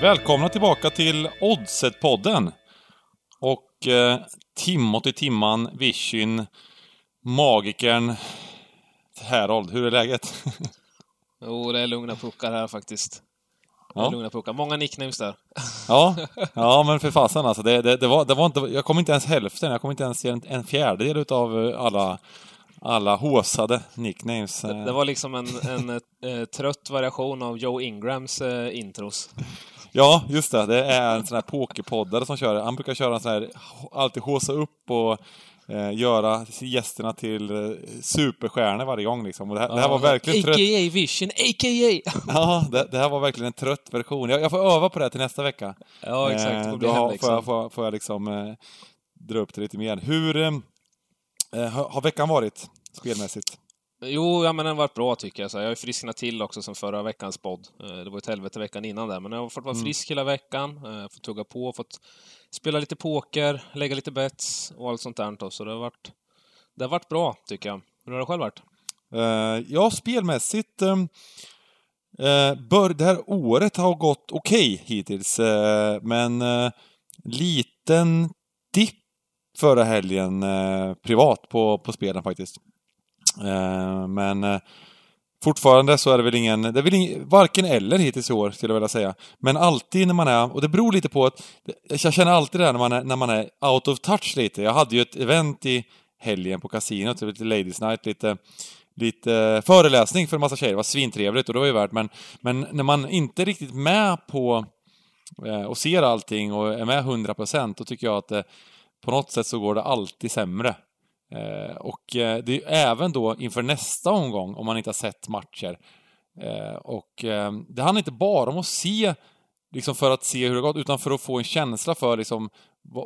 Välkomna tillbaka till Oddset-podden. Och eh, Timothy Timman, Vision, Magikern, Herold. Hur är läget? Jo, det är lugna puckar här faktiskt. Ja. lugna puckar. Många nicknames där. Ja, ja men för fasen alltså. Det, det, det, var, det var inte, jag kom inte ens hälften, jag kom inte ens en, en fjärdedel utav eh, alla, alla håsade nicknames. Det, det var liksom en, en eh, trött variation av Joe Ingrams eh, intros. Ja, just det. Det är en sån här pokerpoddare som kör. Han brukar köra en sån här, alltid håsa upp och eh, göra gästerna till eh, superstjärnor varje gång liksom. Och det, här, det här var verkligen trött. A.k.a. Vision, a.k.a. Ja, det, det här var verkligen en trött version. Jag, jag får öva på det här till nästa vecka. Ja, exakt. Det Eh, får bli då hemläxa. får, jag, får, får jag liksom eh, dra upp det lite mer. Hur eh, eh, har, har veckan varit spelmässigt? Jo, ja, men den har varit bra tycker jag. Så jag har ju frisknat till också sen förra veckans podd. Eh, Det var ett helvete veckan innan där, men jag har fått vara Mm. frisk hela veckan. eh, Fått tugga på, fått spela lite poker, lägga lite bets och allt sånt där. Så det har varit, det har varit bra, tycker jag. Hur har det själv varit? Eh, ja, spelmässigt. Eh, eh, bör, det här året har gått okej hittills, eh, men eh, liten dipp förra helgen privat på, på spelen faktiskt. Eh, men eh, fortfarande så är det väl ingen, det är väl ingen, varken eller hittills i år skulle jag vilja säga. Men alltid när man är, och det beror lite på att, jag känner alltid det här när man är, när man är out of touch lite. Jag hade ju ett event i helgen på kasinot, lite ladies night, lite lite föreläsning för en massa tjejer. Det var svintrevligt och det var ju värt, men, men när man inte är riktigt med på eh, och ser allting och är med 100% då tycker jag att eh, på något sätt så går det alltid sämre. Eh, och eh, det är ju även då inför nästa omgång, om man inte har sett matcher. Eh, och eh, det handlar inte bara om att se, liksom för att se hur det har gått, utan för att få en känsla för liksom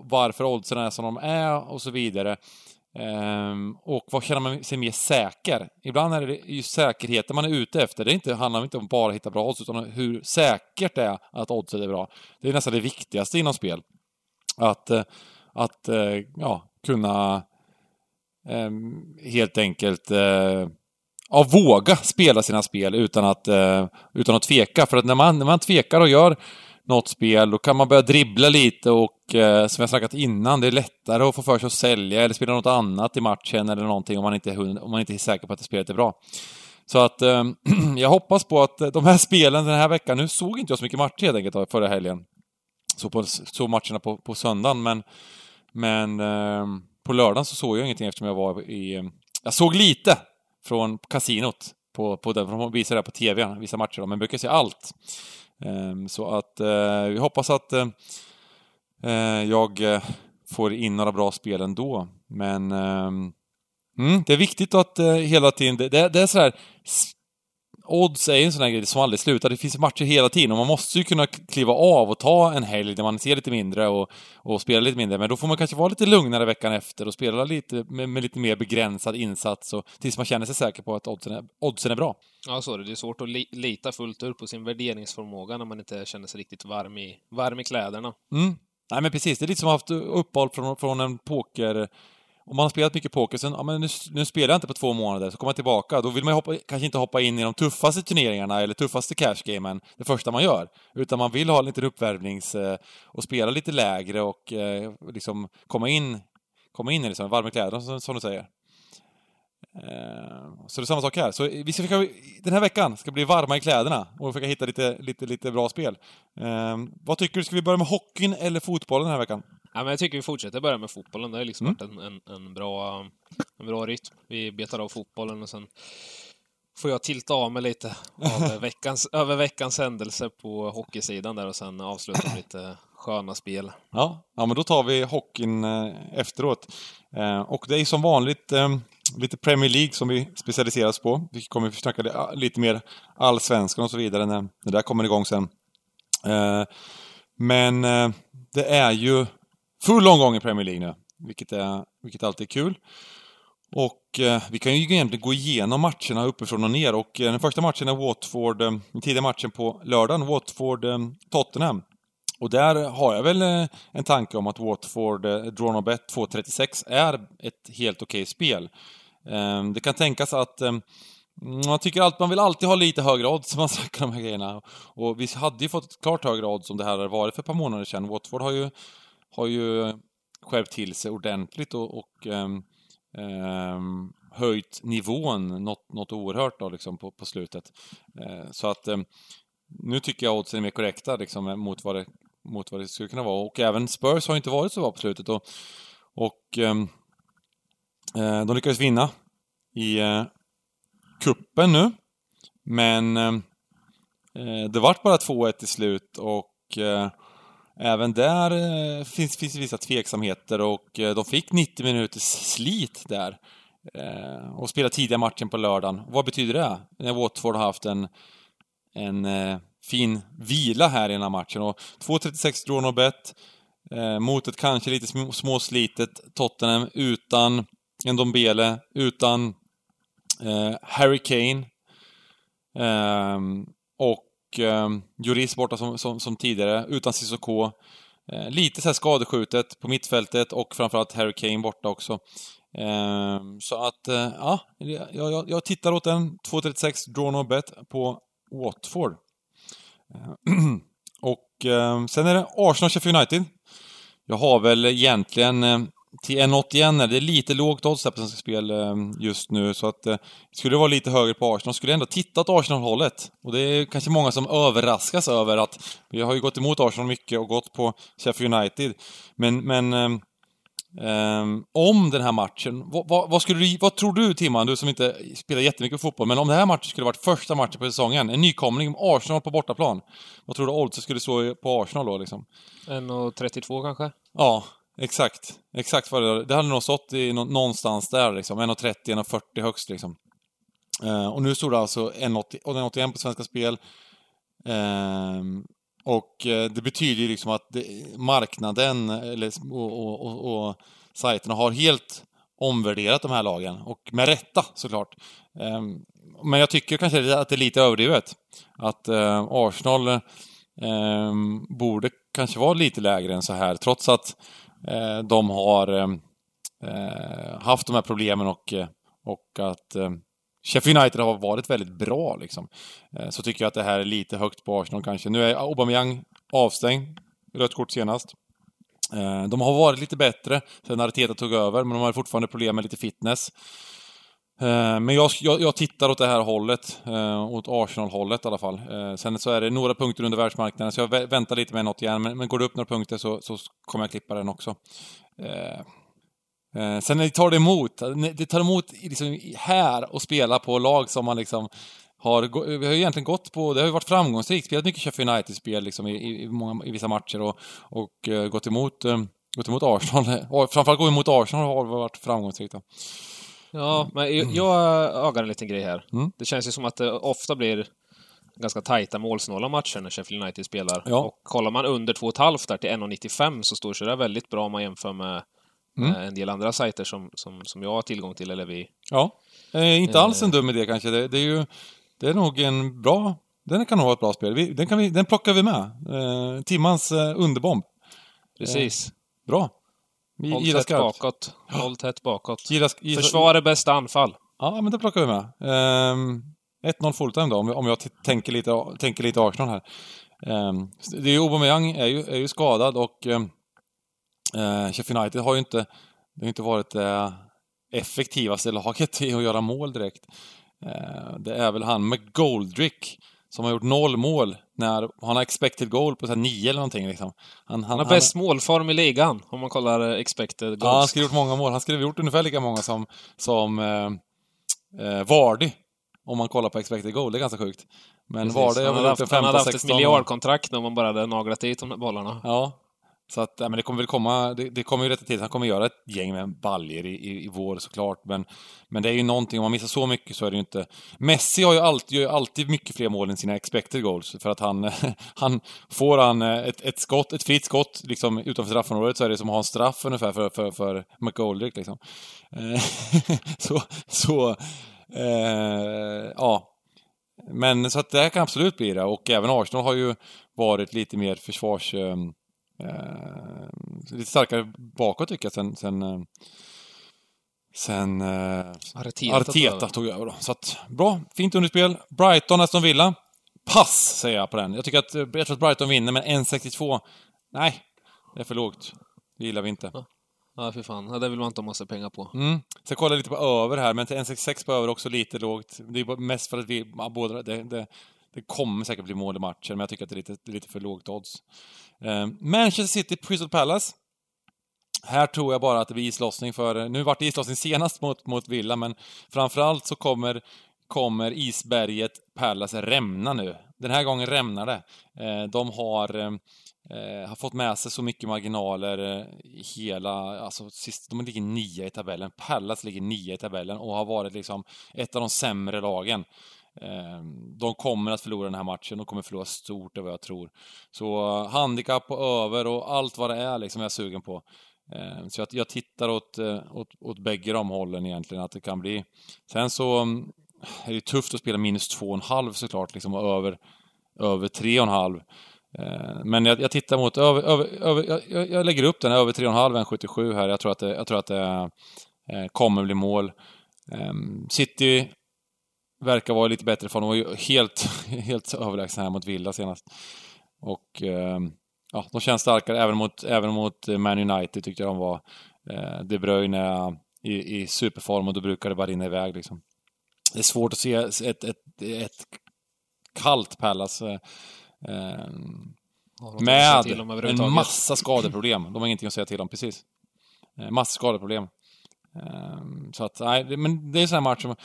varför oddsen är som de är och så vidare. Ehm, och vad känner man sig mer säker? Ibland är det ju säkerheten man är ute efter. Det är inte, handlar inte om bara att hitta bra odds, utan hur säkert det är att oddset är bra. Det är nästan det viktigaste inom spel. Att, eh, att eh, ja, kunna Ehm, helt enkelt eh, ja, våga spela sina spel utan att, eh, utan att tveka. För att när man, när man tvekar och gör något spel, då kan man börja dribbla lite och eh, som jag snackat innan, det är lättare att få för sig att sälja eller spela något annat i matchen eller någonting om man inte är, om man inte är säker på att det spelet är bra. Så att eh, jag hoppas på att de här spelen den här veckan, nu såg inte jag så mycket matcher helt enkelt förra helgen. Så på såg matcherna på, på söndagen, men, men eh, på lördagen så såg jag ingenting eftersom jag var i... Eh, jag såg lite från kasinot på, på den, för de visar det här på TV, vissa matcher, då, men brukar se allt. Ehm, så att eh, vi hoppas att eh, eh, jag får in några bra spel ändå. Men ehm, mm, det är viktigt att hela tiden, det, det, det är sådär Odds är ju en sån här grej som aldrig slutar. Det finns matcher hela tiden och man måste ju kunna kliva av och ta en helg där man ser lite mindre och, och spela lite mindre. Men då får man kanske vara lite lugnare veckan efter och spela lite med, med lite mer begränsad insats och, tills man känner sig säker på att oddsen är, oddsen är bra. Ja, så är det. Det är svårt att li lita fullt ut på sin värderingsförmåga när man inte känner sig riktigt varm i, varm i kläderna. Mm. Nej men precis, det är lite som att ha haft uppehåll från, från en poker... Om man har spelat mycket poker, sen, ja men nu, nu spelar jag inte på två månader, så kommer jag tillbaka, då vill man hoppa, kanske inte hoppa in i de tuffaste turneringarna eller tuffaste cashgamen det första man gör. Utan man vill ha en liten uppvärmnings... Eh, och spela lite lägre och eh, liksom komma in, komma in i liksom, varma kläder, som, som du säger. Eh, Så det är samma sak här. Så vi ska försöka, den här veckan ska bli varma i kläderna och försöka hitta lite, lite, lite bra spel. Eh, vad tycker du? Ska vi börja med hockeyn eller fotbollen den här veckan? Ja, men jag tycker vi fortsätter börja med fotbollen. Det har liksom Mm. varit en, en, en, bra, en bra rytm. Vi betar av fotbollen och sen får jag tilta av mig lite av veckans, över veckans händelse på hockeysidan där och sen avsluta med lite sköna spel. Ja, ja men då tar vi hockeyn eh, efteråt. Eh, och det är som vanligt eh, lite Premier League som vi specialiserar oss på. Vi kommer att snacka li- lite mer allsvenskan och så vidare när det där kommer igång sen. Men det är ju full omgång i Premier League nu, vilket, är, vilket alltid är kul. Och eh, vi kan ju egentligen gå igenom matcherna uppifrån och ner och eh, den första matchen är Watford, eh, den tidiga matchen på lördagen, Watford-Tottenham. Eh, och där har jag väl eh, en tanke om att Watford, eh, Drawn och Bet 2.36 är ett helt okej spel. Eh, det kan tänkas att mm, Man tycker att man vill alltid ha lite högre odds när man snackar de här grejerna. Och vi hade ju fått ett klart högre odds om det här hade varit för ett par månader sedan. Watford har ju, har ju skärpt till sig ordentligt och, och um, um, höjt nivån något, något oerhört då, liksom, på, på slutet. Uh, så att um, nu tycker jag oddsen är mer korrekta liksom, eh, mot, vad det, mot vad det skulle kunna vara. Och även Spurs har inte varit så bra på slutet. Och, och ehm, eh, de lyckades vinna i uh, kuppen nu. Men det vart bara 2-1 till slut och även där eh, finns, finns vissa tveksamheter och eh, de fick 90 minuters slit där. Eh, och spelade tidiga matchen på lördagen. Vad betyder det? När Watford har haft en, en eh, fin vila här i den här matchen. Och 2.36 draw no bet. Eh, mot ett kanske lite småslitet Tottenham utan en Dombele, utan eh, Harry Kane. Ehm, och eh, Juris borta som, som, som tidigare, utan Cissoko. Eh, lite så här skadeskjutet på mittfältet och framförallt Harry Kane borta också. Eh, så att, eh, ja, jag, jag, jag tittar åt den. 2.36 draw no bet på Watford. Eh, och eh, sen är det Arsenal-Sheffield United. Jag har väl egentligen eh, till 1,81 är det lite lågt odds här på Svenska Spel eh, just nu, så att eh, skulle det vara lite högre på Arsenal skulle jag ändå titta åt Arsenal-hållet. Och det är kanske många som överraskas över att vi har ju gått emot Arsenal mycket och gått på Sheffield United. Men, men ehm, om den här matchen, vad, vad, vad, skulle du, vad tror du Timman, du som inte spelar jättemycket fotboll, men om den här matchen skulle varit första matchen på säsongen, en nykomling, Arsenal på bortaplan, vad tror du oddset skulle stå på Arsenal då liksom? 1,32 kanske? Ja, exakt. Exakt vad det Det hade nog stått i någonstans där liksom. 1,30, 1,40 högst liksom. Eh, och nu stod det alltså 1,81 på Svenska Spel. Ehm, eh, och det betyder ju liksom att det, marknaden eller, och, och, och, och sajterna har helt omvärderat de här lagen. Och med rätta såklart. Eh, men jag tycker kanske att det är lite överdrivet. Att eh, Arsenal eh, borde kanske vara lite lägre än så här, trots att Eh, de har eh, eh, haft de här problemen och, eh, och att eh, Sheffield United har varit väldigt bra liksom. Eh, så tycker jag att det här är lite högt på Arsenal kanske. Nu är Aubameyang avstängd. Rött kort senast. Eh, De har varit lite bättre sen Arteta tog över, men de har fortfarande problem med lite fitness. Eh, men jag, jag, jag tittar åt det här hållet, eh, åt Arsenal-hållet i alla fall. Eh, sen så är det några punkter under världsmarknaden, så jag väntar lite med något igen. Men, men går det upp några punkter så, så kommer jag klippa den också. Sen när det tar det emot, det tar emot liksom här och spela på lag som man liksom har, vi har egentligen gått på, det har ju varit framgångsrikt, spelat mycket Sheffield United-spel liksom i, i, många, i vissa matcher och, och gått emot, gått emot Arsenal. Framförallt gå emot Arsenal har varit framgångsrikt. Då. Ja, men jag, jag ögar en liten grej här. Mm. Det känns ju som att det ofta blir ganska tajta målsnåla matcher när Sheffield United spelar. Ja. Och kollar man under 2,5 där till 1,95 så står sig det väldigt bra om man jämför med Mm. en del andra sajter som, som, som jag har tillgång till, eller vi. Ja. Eh, inte alls en dum idé kanske. Det, det är ju, det är nog en bra, den kan nog vara ett bra spel. Vi, den, kan vi, den plockar vi med. Eh, timmans eh, underbomb. Precis. Bra. Håll tätt skarpt. bakåt. Håll tätt bakåt. Gillar, gillar, Försvar är bästa anfall. Ja, men det plockar vi med. Ehm, 1-0 fulltime då, om jag, om jag tänker, lite, tänker lite Arsenal här. Ehm, det är ju Aubameyang är ju, är ju skadad och ehm, eh, Sheffield United har ju inte, det har inte varit det effektivaste laget i att göra mål direkt. Eh, det är väl han med Goldrick som har gjort noll mål när han har expected goal på så nio eller någonting liksom. Han, Han har bäst målform i ligan, om man kollar eh, expected goals. Ja, han skulle gjort många mål. Han skulle gjort ungefär lika många som, som eh, eh, Vardy. Om man kollar på expected goal. Det är ganska sjukt. Men Precis. Vardy har han väl gjort haft, en han hade haft 15-16. ett miljardkontrakt om man bara hade naglat dit de där bollarna. Ja. Så att, ja, men det kommer väl komma, det, det kommer ju rätta till. Han kommer göra ett gäng med baljer i, i, i vår såklart. Men, men det är ju någonting, om man missar så mycket så är det ju inte... Messi har ju alltid, gör ju alltid mycket fler mål än sina expected goals. För att han, han får han eh, ett, ett skott, ett fritt skott liksom utanför straffområdet så är det som att ha en straff ungefär för, för, för McGoldrick liksom. Eh, så, så, eh, ja. Men så att det här kan absolut bli det. Och även Arsenal har ju varit lite mer försvars... Eh, Eh, eh, lite starkare bakåt tycker jag sen, sen, eh, sen eh, Arteta, Arteta tog över då. Så att, bra, fint underspel. Brighton, Aston Villa. Pass, säger jag på den. Jag tycker att, jag tror att Brighton vinner, men 1,62. Nej, det är för lågt. Det gillar vi inte. Ja, för fan. Ja, det vill man inte ha massa pengar på. Mm. Så jag kollar lite på över här, men till 1,66 på över också lite lågt. Det är mest för att vi, ja, båda, det, det, det kommer säkert bli mål i matchen, men jag tycker att det är lite, lite för lågt odds. Eh, Manchester City, Crystal Palace. Här tror jag bara att det blir islossning för, eh, nu vart det islossning senast mot, mot Villa, men framförallt så kommer, kommer isberget Palace rämna nu. Den här gången rämnar det. Eh, de har, eh, eh, har fått med sig så mycket marginaler eh, hela, alltså sist, de ligger nia i tabellen. Palace ligger nia i tabellen och har varit liksom ett av de sämre lagen. Ehm, de kommer att förlora den här matchen, de kommer förlora stort, är vad jag tror. Så eh, handikapp och över och allt vad det är liksom är jag sugen på. Ehm, så jag, jag tittar åt, eh, åt, åt bägge de hållen egentligen, att det kan bli... Sen så mm, är det ju tufft att spela minus två och en halv såklart, liksom, och över, över tre och en halv. Eh, Men jag, jag tittar mot över, över, över jag- jag, lägger upp den över 3,5, 1,77 här. Jag tror att det, jag tror att det eh, kommer bli mål. Ehm, City verkar vara lite bättre form. De var ju helt, helt överlägsna här mot Villa senast. Och eh, ja, de känns starkare även mot, även mot Man United tyckte jag de var. Eh, De Bruyne i, i superform och då brukar det bara rinna iväg liksom. Det är svårt att se ett, ett, ett kallt Palace eh, eh, dem med en massa skadeproblem. De har ingenting att säga till om, precis. Eh, Massa skadeproblem. Eh, Så att, nej, men det är en sån här match som...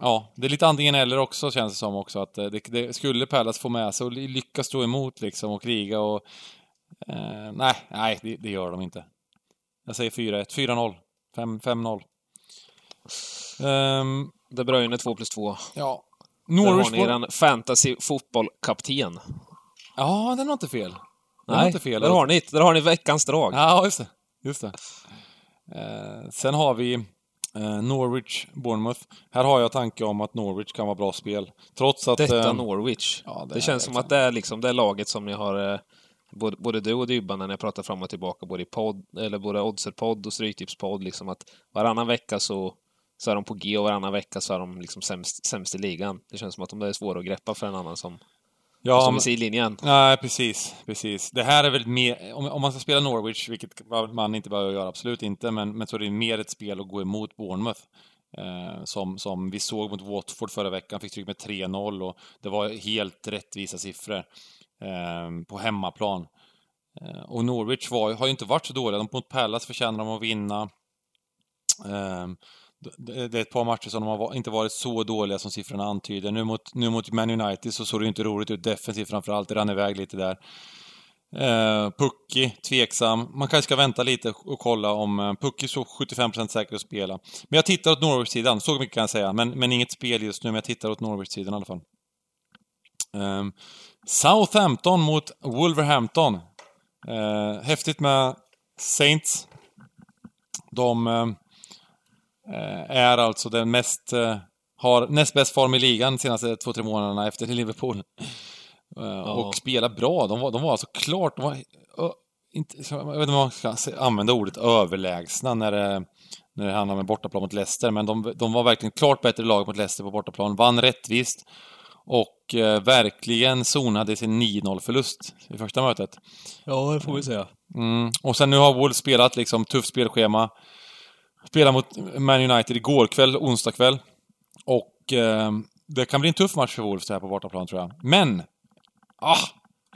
Ja, det är lite antingen eller också känns det som också. Att eh, det, det skulle Palace få med sig och ly- lyckas stå emot liksom och kriga och... Eh, nej, nej, det, det gör de inte. Jag säger 4-1, 4-0, 5 5-0. Ehm, De Bruyne 2 plus 2. ja. Där har Norwich... ni er fantasy fotbollkapten. Ja, den var inte fel. Den Nej, inte fel. där har ni Där har ni veckans drag. Ja, just det. Just det. Eh, sen har vi Norwich, Bournemouth. Här har jag tanke om att Norwich kan vara bra spel. Trots att... Detta eh, Norwich. ja, det, det känns som att det är liksom det laget som ni har eh, både, både du och Dybban när ni pratar fram och tillbaka både i podd, eller både Oddset-podd och Stryktipspodd liksom att varannan vecka så, så är de på G och varannan vecka så är de liksom sämst, sämst i ligan. Det känns som att de är svåra att greppa för en annan som ja, men- vid sidlinjen. Nej, precis. precis. Det här är väl mer... Om, om man ska spela Norwich, vilket man inte behöver göra, absolut inte, men, men så är det mer ett spel att gå emot Bournemouth. Eh, som, som vi såg mot Watford förra veckan, fick stryk med 3-0 och det var helt rättvisa siffror eh, på hemmaplan. Eh, och Norwich var, har ju inte varit så dåliga. De mot Palace förtjänar de att vinna. Det det är ett par matcher som de har inte varit så dåliga som siffrorna antyder. Nu mot, nu mot Man United så såg det inte roligt ut defensivt framförallt. Det rann iväg lite där. Eh, Pucki, tveksam. Man kanske ska vänta lite och kolla om... Eh, Pucki såg 75% säker att spela. Men jag tittar åt Norwich-sidan, så mycket kan jag säga. Men, men inget spel just nu, men jag tittar åt Norwich-sidan i alla fall. Eh, Southampton mot Wolverhampton. Eh, häftigt med Saints. De eh, är alltså den mest... Eh, har näst bäst form i ligan de senaste två, tre månaderna efter Liverpool. Eh, Och spelar bra. De var, de var alltså klart... De var, inte, jag vet inte om man ska använda ordet överlägsna när det, när det handlar om en bortaplan mot Leicester, men de, de var verkligen klart bättre lag mot Leicester på bortaplan. Vann rättvist och eh, verkligen zonade sin 9-0-förlust i första mötet. Ja, det får vi säga. Mm. Och sen nu har Wolves spelat liksom tufft spelschema. Spelade mot Man United igår kväll, onsdag kväll. Och eh, det kan bli en tuff match för Wolves här på bortaplan tror jag. Men! Ah!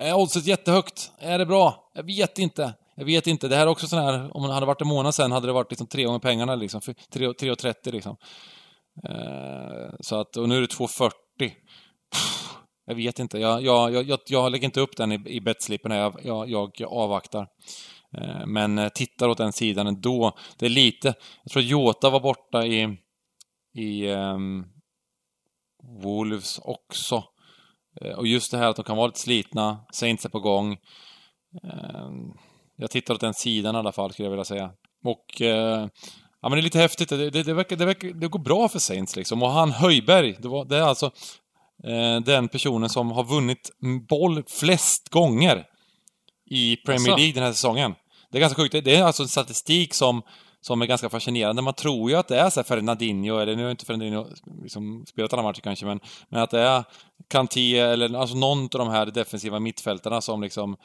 Är oddset jättehögt? Är det bra? Jag vet inte. Jag vet inte. Det här är också sån här, om det hade varit en månad sen hade det varit liksom tre gånger pengarna liksom. 3,30 liksom. Eh, så att, och nu är det 2,40. Jag vet inte. Jag, jag, jag, jag, jag lägger inte upp den i, i betslippen. Jag, jag, jag avvaktar. Eh, Men eh, tittar åt den sidan ändå. Det är lite... Jag tror Jota var borta i, i ehm, Wolves också. Eh, Och just det här att de kan vara lite slitna, Saints är på gång. Ehm, Jag tittar åt den sidan i alla fall, skulle jag vilja säga. Och... Ja, men det är lite häftigt. Det, det, det, verkar, det, verkar, det går bra för Saints liksom. Och han Höjberg, det, var, det är alltså eh, den personen som har vunnit boll flest gånger i Premier? League den här säsongen. Det är ganska sjukt. Det- är alltså en statistik som, som är ganska fascinerande. Man tror ju att det är så här Fernandinho, eller nu har inte Fernandinho liksom spelat alla matcher kanske, men, men att det är Kanté eller alltså någon av de här defensiva mittfältarna som liksom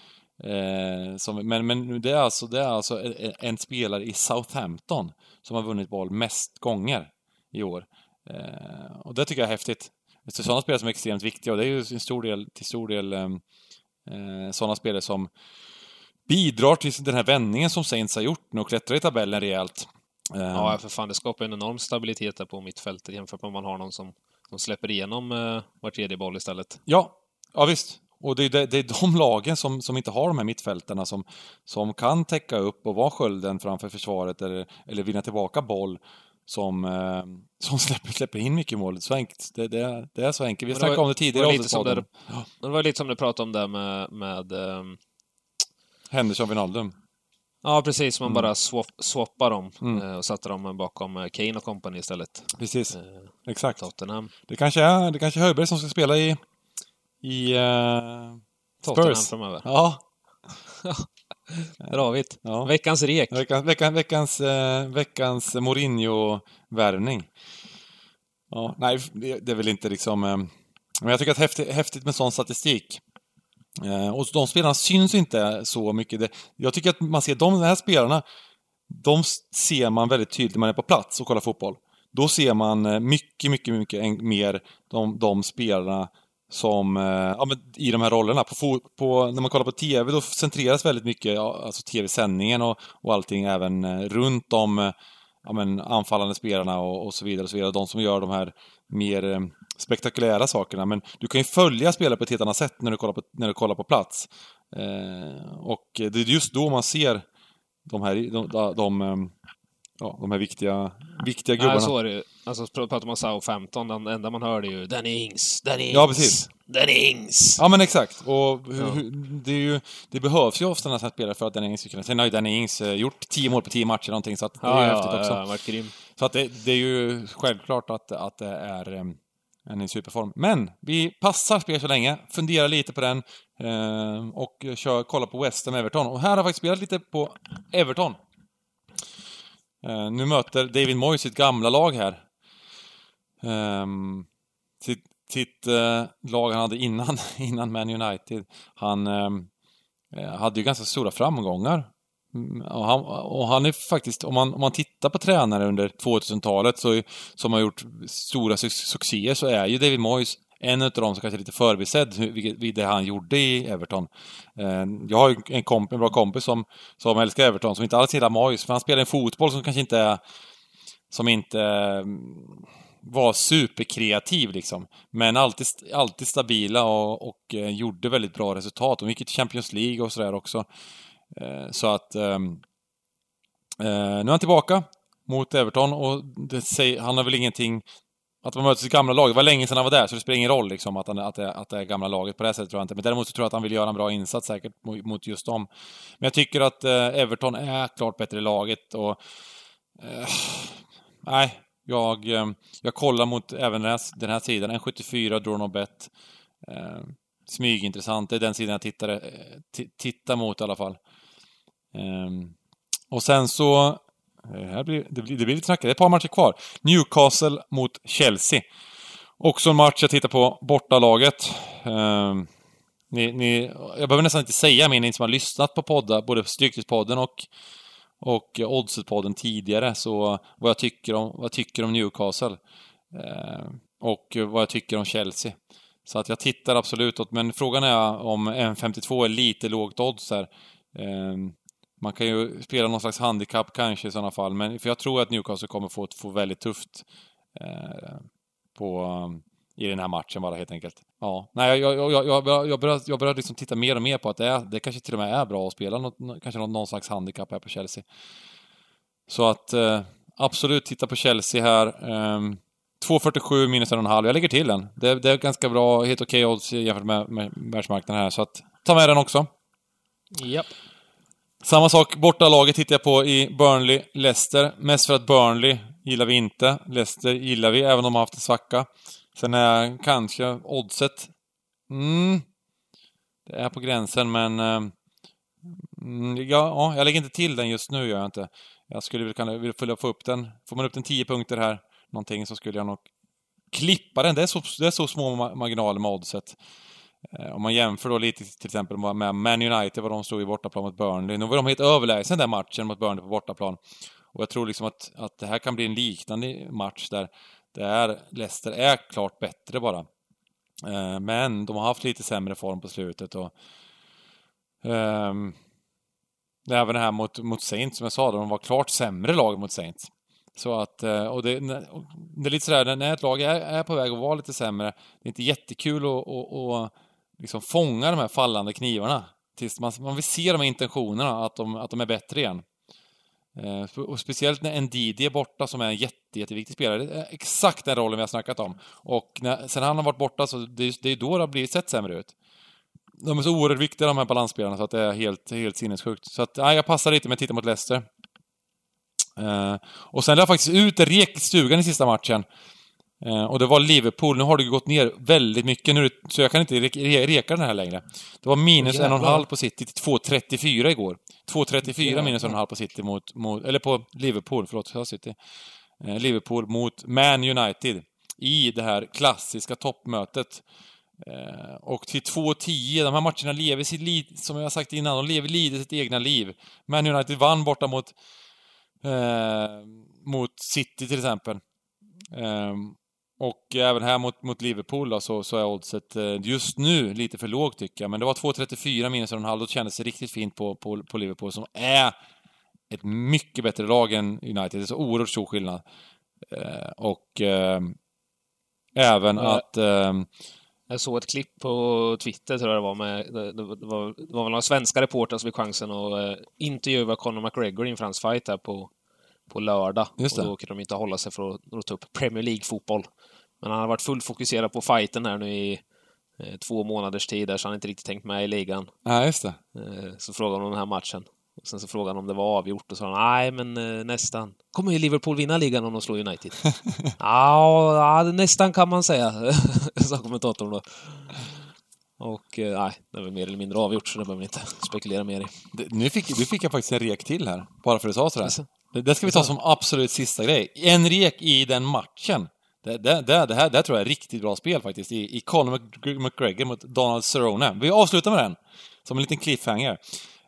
eh, som, men, men det är alltså, det är alltså en, en spelare i Southampton som har vunnit boll mest gånger i år. Eh, och det tycker jag är häftigt. Det är sådana spelare som är extremt viktiga och det är ju en stor del, till stor del eh, eh sådana spelare som bidrar till den här vändningen som Saints har gjort nu och klättrar i tabellen rejält. Ja, ehm. för fan, det skapar en enorm stabilitet där på mittfältet jämfört med om man har någon som, som släpper igenom eh, var tredje boll istället. Ja, ja visst. Och det är, det, det är de lagen som, som inte har de här mittfältarna som, som kan täcka upp och vara skölden framför försvaret eller, eller vinna tillbaka boll som, eh, som släpper, släpper in mycket mål. Så enkelt, det, det, det är så enkelt. Vi snackade om det tidigare det var, lite det, det var lite som du pratade om där med, med um... Henderson Wijnaldum. Ja, precis. Man mm. bara swap, swappar dem mm. Eh, och satte dem bakom eh, Kane och company istället. Precis. Eh, Exakt. Tottenham. Det kanske är, det kanske är Höjberg som ska spela i, i uh, Tottenham Spurs. framöver. Ja. Där har vi det. Ja. Veckans rek. Veckans, veckans, veckans, eh, veckans Mourinho-värvning. Ja, nej, det, det, är väl inte liksom... Eh, men jag tycker att det är häftigt, häftigt med sån statistik. Eh, och de spelarna syns inte så mycket. Det, jag tycker att man ser de, de här spelarna, de ser man väldigt tydligt när man är på plats och kollar fotboll. Då ser man eh, mycket, mycket, mycket mer de, de spelarna som, eh, ja, men i de här rollerna. På, på, när man kollar på TV då centreras väldigt mycket, alltså TV-sändningen och, och allting även eh, runt de ja, men, anfallande spelarna och, och, så vidare. och så vidare. De som gör de här mer spektakulära sakerna. Men du kan ju följa spelare på ett helt annat sätt när du kollar på, när du kollar på plats. Eh, och det är just då man ser de här, de, de, de ja, de här viktiga, viktiga gubbarna. Nej, så är det Alltså pratar man Southampton, den enda man hör är ju Danny Ings, Danny Ings, ja, precis. Danny Ings. Ja men exakt. Och ja. det, är ju, det behövs ju ofta nästan spelare för att Danny Ings ska kunna... Sen har ju Danny Ings eh, gjort 10 mål på 10 matcher någonting så att det är ju ja, häftigt också. Ja, varit grym. Så att det, det, är ju självklart att, att det är en i superform. Men vi passar spel så länge, funderar lite på den eh, och kör, kollar på West Ham Everton. Och här har jag faktiskt spelat lite på Everton. Eh, nu möter David Moyes sitt gamla lag här. Eh, sitt sitt eh, lag han hade innan, innan Man United. Han eh, hade ju ganska stora framgångar. Och han, och han är faktiskt, om man, om man tittar på tränare under 2000-talet så, som har gjort stora suc succéer så är ju David Moyes en av dem som kanske är lite förbisedd vid det han gjorde i Everton. Eh, jag har en, komp en bra kompis som, som älskar Everton, som inte alls gillar Moyes, för han spelar en fotboll som kanske inte är... Som inte mm, var superkreativ liksom. Men alltid, alltid stabila och, och eh, gjorde väldigt bra resultat. De gick till Champions League och sådär också. Eh, så att... Ehm, eh, nu är han tillbaka mot Everton och säger, han har väl ingenting... Att man möter sitt gamla lag, det var länge sedan han var där så det spelar ingen roll liksom att, han, att, det, att det är gamla laget på det sättet tror jag inte. Men däremot så tror jag att han vill göra en bra insats säkert mot just dem. Men jag tycker att eh, Everton är klart bättre i laget och... Eh, nej, jag, eh, jag kollar mot även den här, den här sidan, en 74 draw bet. Eh, smygintressant, det är den sidan jag tittar, eh, tittar mot i alla fall. Eh, och sen så... Eh, här blir, det, blir, det blir lite snackigt, det är ett par matcher kvar. Newcastle mot Chelsea. Också en match jag tittar på bortalaget. Eh, ni, ni, jag behöver nästan inte säga mer, ni som har lyssnat på poddar, både Stryktipspodden och och Oddset-podden tidigare, så vad jag tycker om, vad jag tycker om Newcastle. Eh, och vad jag tycker om Chelsea. Så att jag tittar absolut åt, men frågan är om M52 är lite lågt odds här. Eh, man kan ju spela någon slags handikapp kanske i sådana fall, men för jag tror att Newcastle kommer få, få väldigt tufft eh, på, i den här matchen bara helt enkelt. Ja, nej, jag, jag, jag, jag, jag börjar, jag börjar liksom titta mer och mer på att det, är, det kanske till och med är bra att spela något, kanske någon, någon slags handikapp här på Chelsea. Så att eh, absolut titta på Chelsea här. Eh, 2,47 minus 1,5. Jag lägger till den. Det, det är ganska bra, helt okej okay odds jämfört med, med världsmarknaden här. Så att ta med den också. Japp. Samma sak, borta laget tittar jag på i Burnley-Leicester. Mest för att Burnley gillar vi inte. Leicester gillar vi, även om de har haft en svacka. Sen är kanske oddset... Mm, det är på gränsen, men... Mm, ja, ja, jag lägger inte till den just nu, gör jag inte. jag skulle väl kunna vilja få upp den. Får man upp den 10 punkter här, någonting, så skulle jag nog klippa den. Det är så, det är så små marginaler med oddset. Eh, om man jämför då lite till exempel med Man United, vad de stod i bortaplan mot Burnley. Nu var de helt överlägsna den matchen mot Burnley på bortaplan. Och jag tror liksom att, att det här kan bli en liknande match där, där Leicester är klart bättre bara. Eh, men de har haft lite sämre form på slutet och um, Även det här mot, mot Saints, som jag sa, de var klart sämre lag mot Saints. Så att, eh, och det, det är lite sådär, när ett lag är, är på väg att vara lite sämre, det är inte jättekul att, att, att liksom fånga de här fallande knivarna. Tills man, man vill se de här intentionerna, att de, att de är bättre igen. Eh, och speciellt när Ndidi är borta, som är en jätte, jätteviktig spelare. Det är exakt den rollen vi har snackat om. Och när, sen han har varit borta, så det, det är då det har blivit sett sämre ut. De är så oerhört viktiga de här balansspelarna, så att det är helt, helt sinnessjukt. Så att, nej, jag passar lite med att titta mot Leicester. Eh, och sen lade jag faktiskt ut rek i stugan i sista matchen. Uh, och det var Liverpool. Nu har det gått ner väldigt mycket nu, så jag kan inte re re reka den här längre. Det var minus en och en halv på City till 2.34 igår. 2.34 minus en och en halv på City mot, mot eller på Liverpool, förlåt, jag City. Uh, Liverpool mot Man United. I det här klassiska toppmötet. Eh, och till 2-10, de här matcherna lever sitt liv, som jag sagt innan, de lever lite sitt egna liv. Man United vann borta mot, eh, mot City till exempel. Eh, och även här mot, mot Liverpool då, så, så är oddset eh, just nu lite för lågt tycker jag. Men det var 2.34 minus en halv, då kändes det riktigt fint på, på, på Liverpool som är ett mycket bättre lag än United. Det är så oerhört stor skillnad. Eh, och eh, även att jag såg ett klipp på Twitter, tror jag det var, med, det, det, var, det var väl några svenska reportrar som fick chansen att uh, intervjua Conor McGregor inför hans fight här på, på lördag. Just det. Och då kunde de inte hålla sig för att, att ta upp Premier League-fotboll. Men han har varit fullt fokuserad på fighten här nu i eh, två månaders tid där, så han har inte riktigt tänkt med i ligan. Ja, just det. Eh, så frågade de om den här matchen. Och sen så frågade han om det var avgjort och sa han nej, men eh, nästan. Kommer ju Liverpool vinna ligan om de slår United? ja, nästan kan man säga, sa kommentatorn då. Och eh, nej, det var mer eller mindre avgjort så det behöver vi inte spekulera mer i. Det, nu fick, nu fick jag faktiskt en rek till här, bara för att du sa sådär. Det, det ska vi ta som absolut sista grej. En rek i den matchen. Det, det, det, det, här, det här tror jag är riktigt bra spel faktiskt, i, i Conor McGregor mot Donald Cerrone. Vi avslutar med den, som en liten cliffhanger.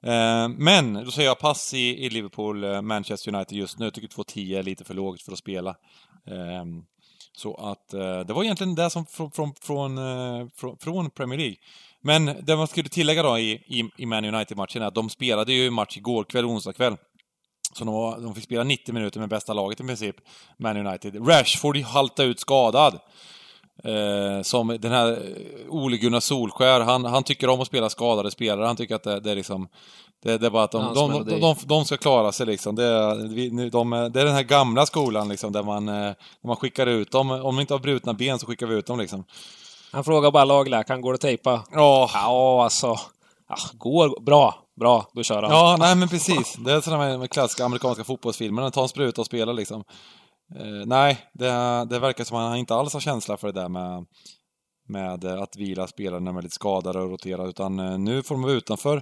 Eh, men, då säger jag pass i, i Liverpool, eh, Manchester United just nu. Jag tycker 2-10 är lite för lågt för att spela. Ehm, så att eh, det var egentligen det som från, eh, från, från, från Premier League. Men det man skulle tillägga då i, i, i Man United-matchen är att de spelade ju match igår kväll, onsdag kväll. Så de, var, de fick spela 90 minuter med bästa laget i princip, Man United. Rashford haltade ut skadad. Eh, som den här eh, Ole Gunnar Solskär, han, han tycker om att spela skadade spelare. Han tycker att det, det är liksom... Det, det, är bara att de, de, de, de, de ska klara sig liksom. Det är, de, det är den här gamla skolan liksom, där man, eh, där man skickar ut dem. Om de inte har brutna ben så skickar vi ut dem liksom. Han frågar bara lagläkaren, går det att tejpa? Ja. Ja, alltså. Ja, går bra. Bra, då kör han. Ja, nej men precis. Det är sådana med klassiska amerikanska fotbollsfilmer. Ta en spruta och spela liksom. Eh, nej, det, det verkar som att han inte alls har känsla för det där med, med eh, att vila spelare när de är lite skadade och rotera, utan eh, nu får de vara utanför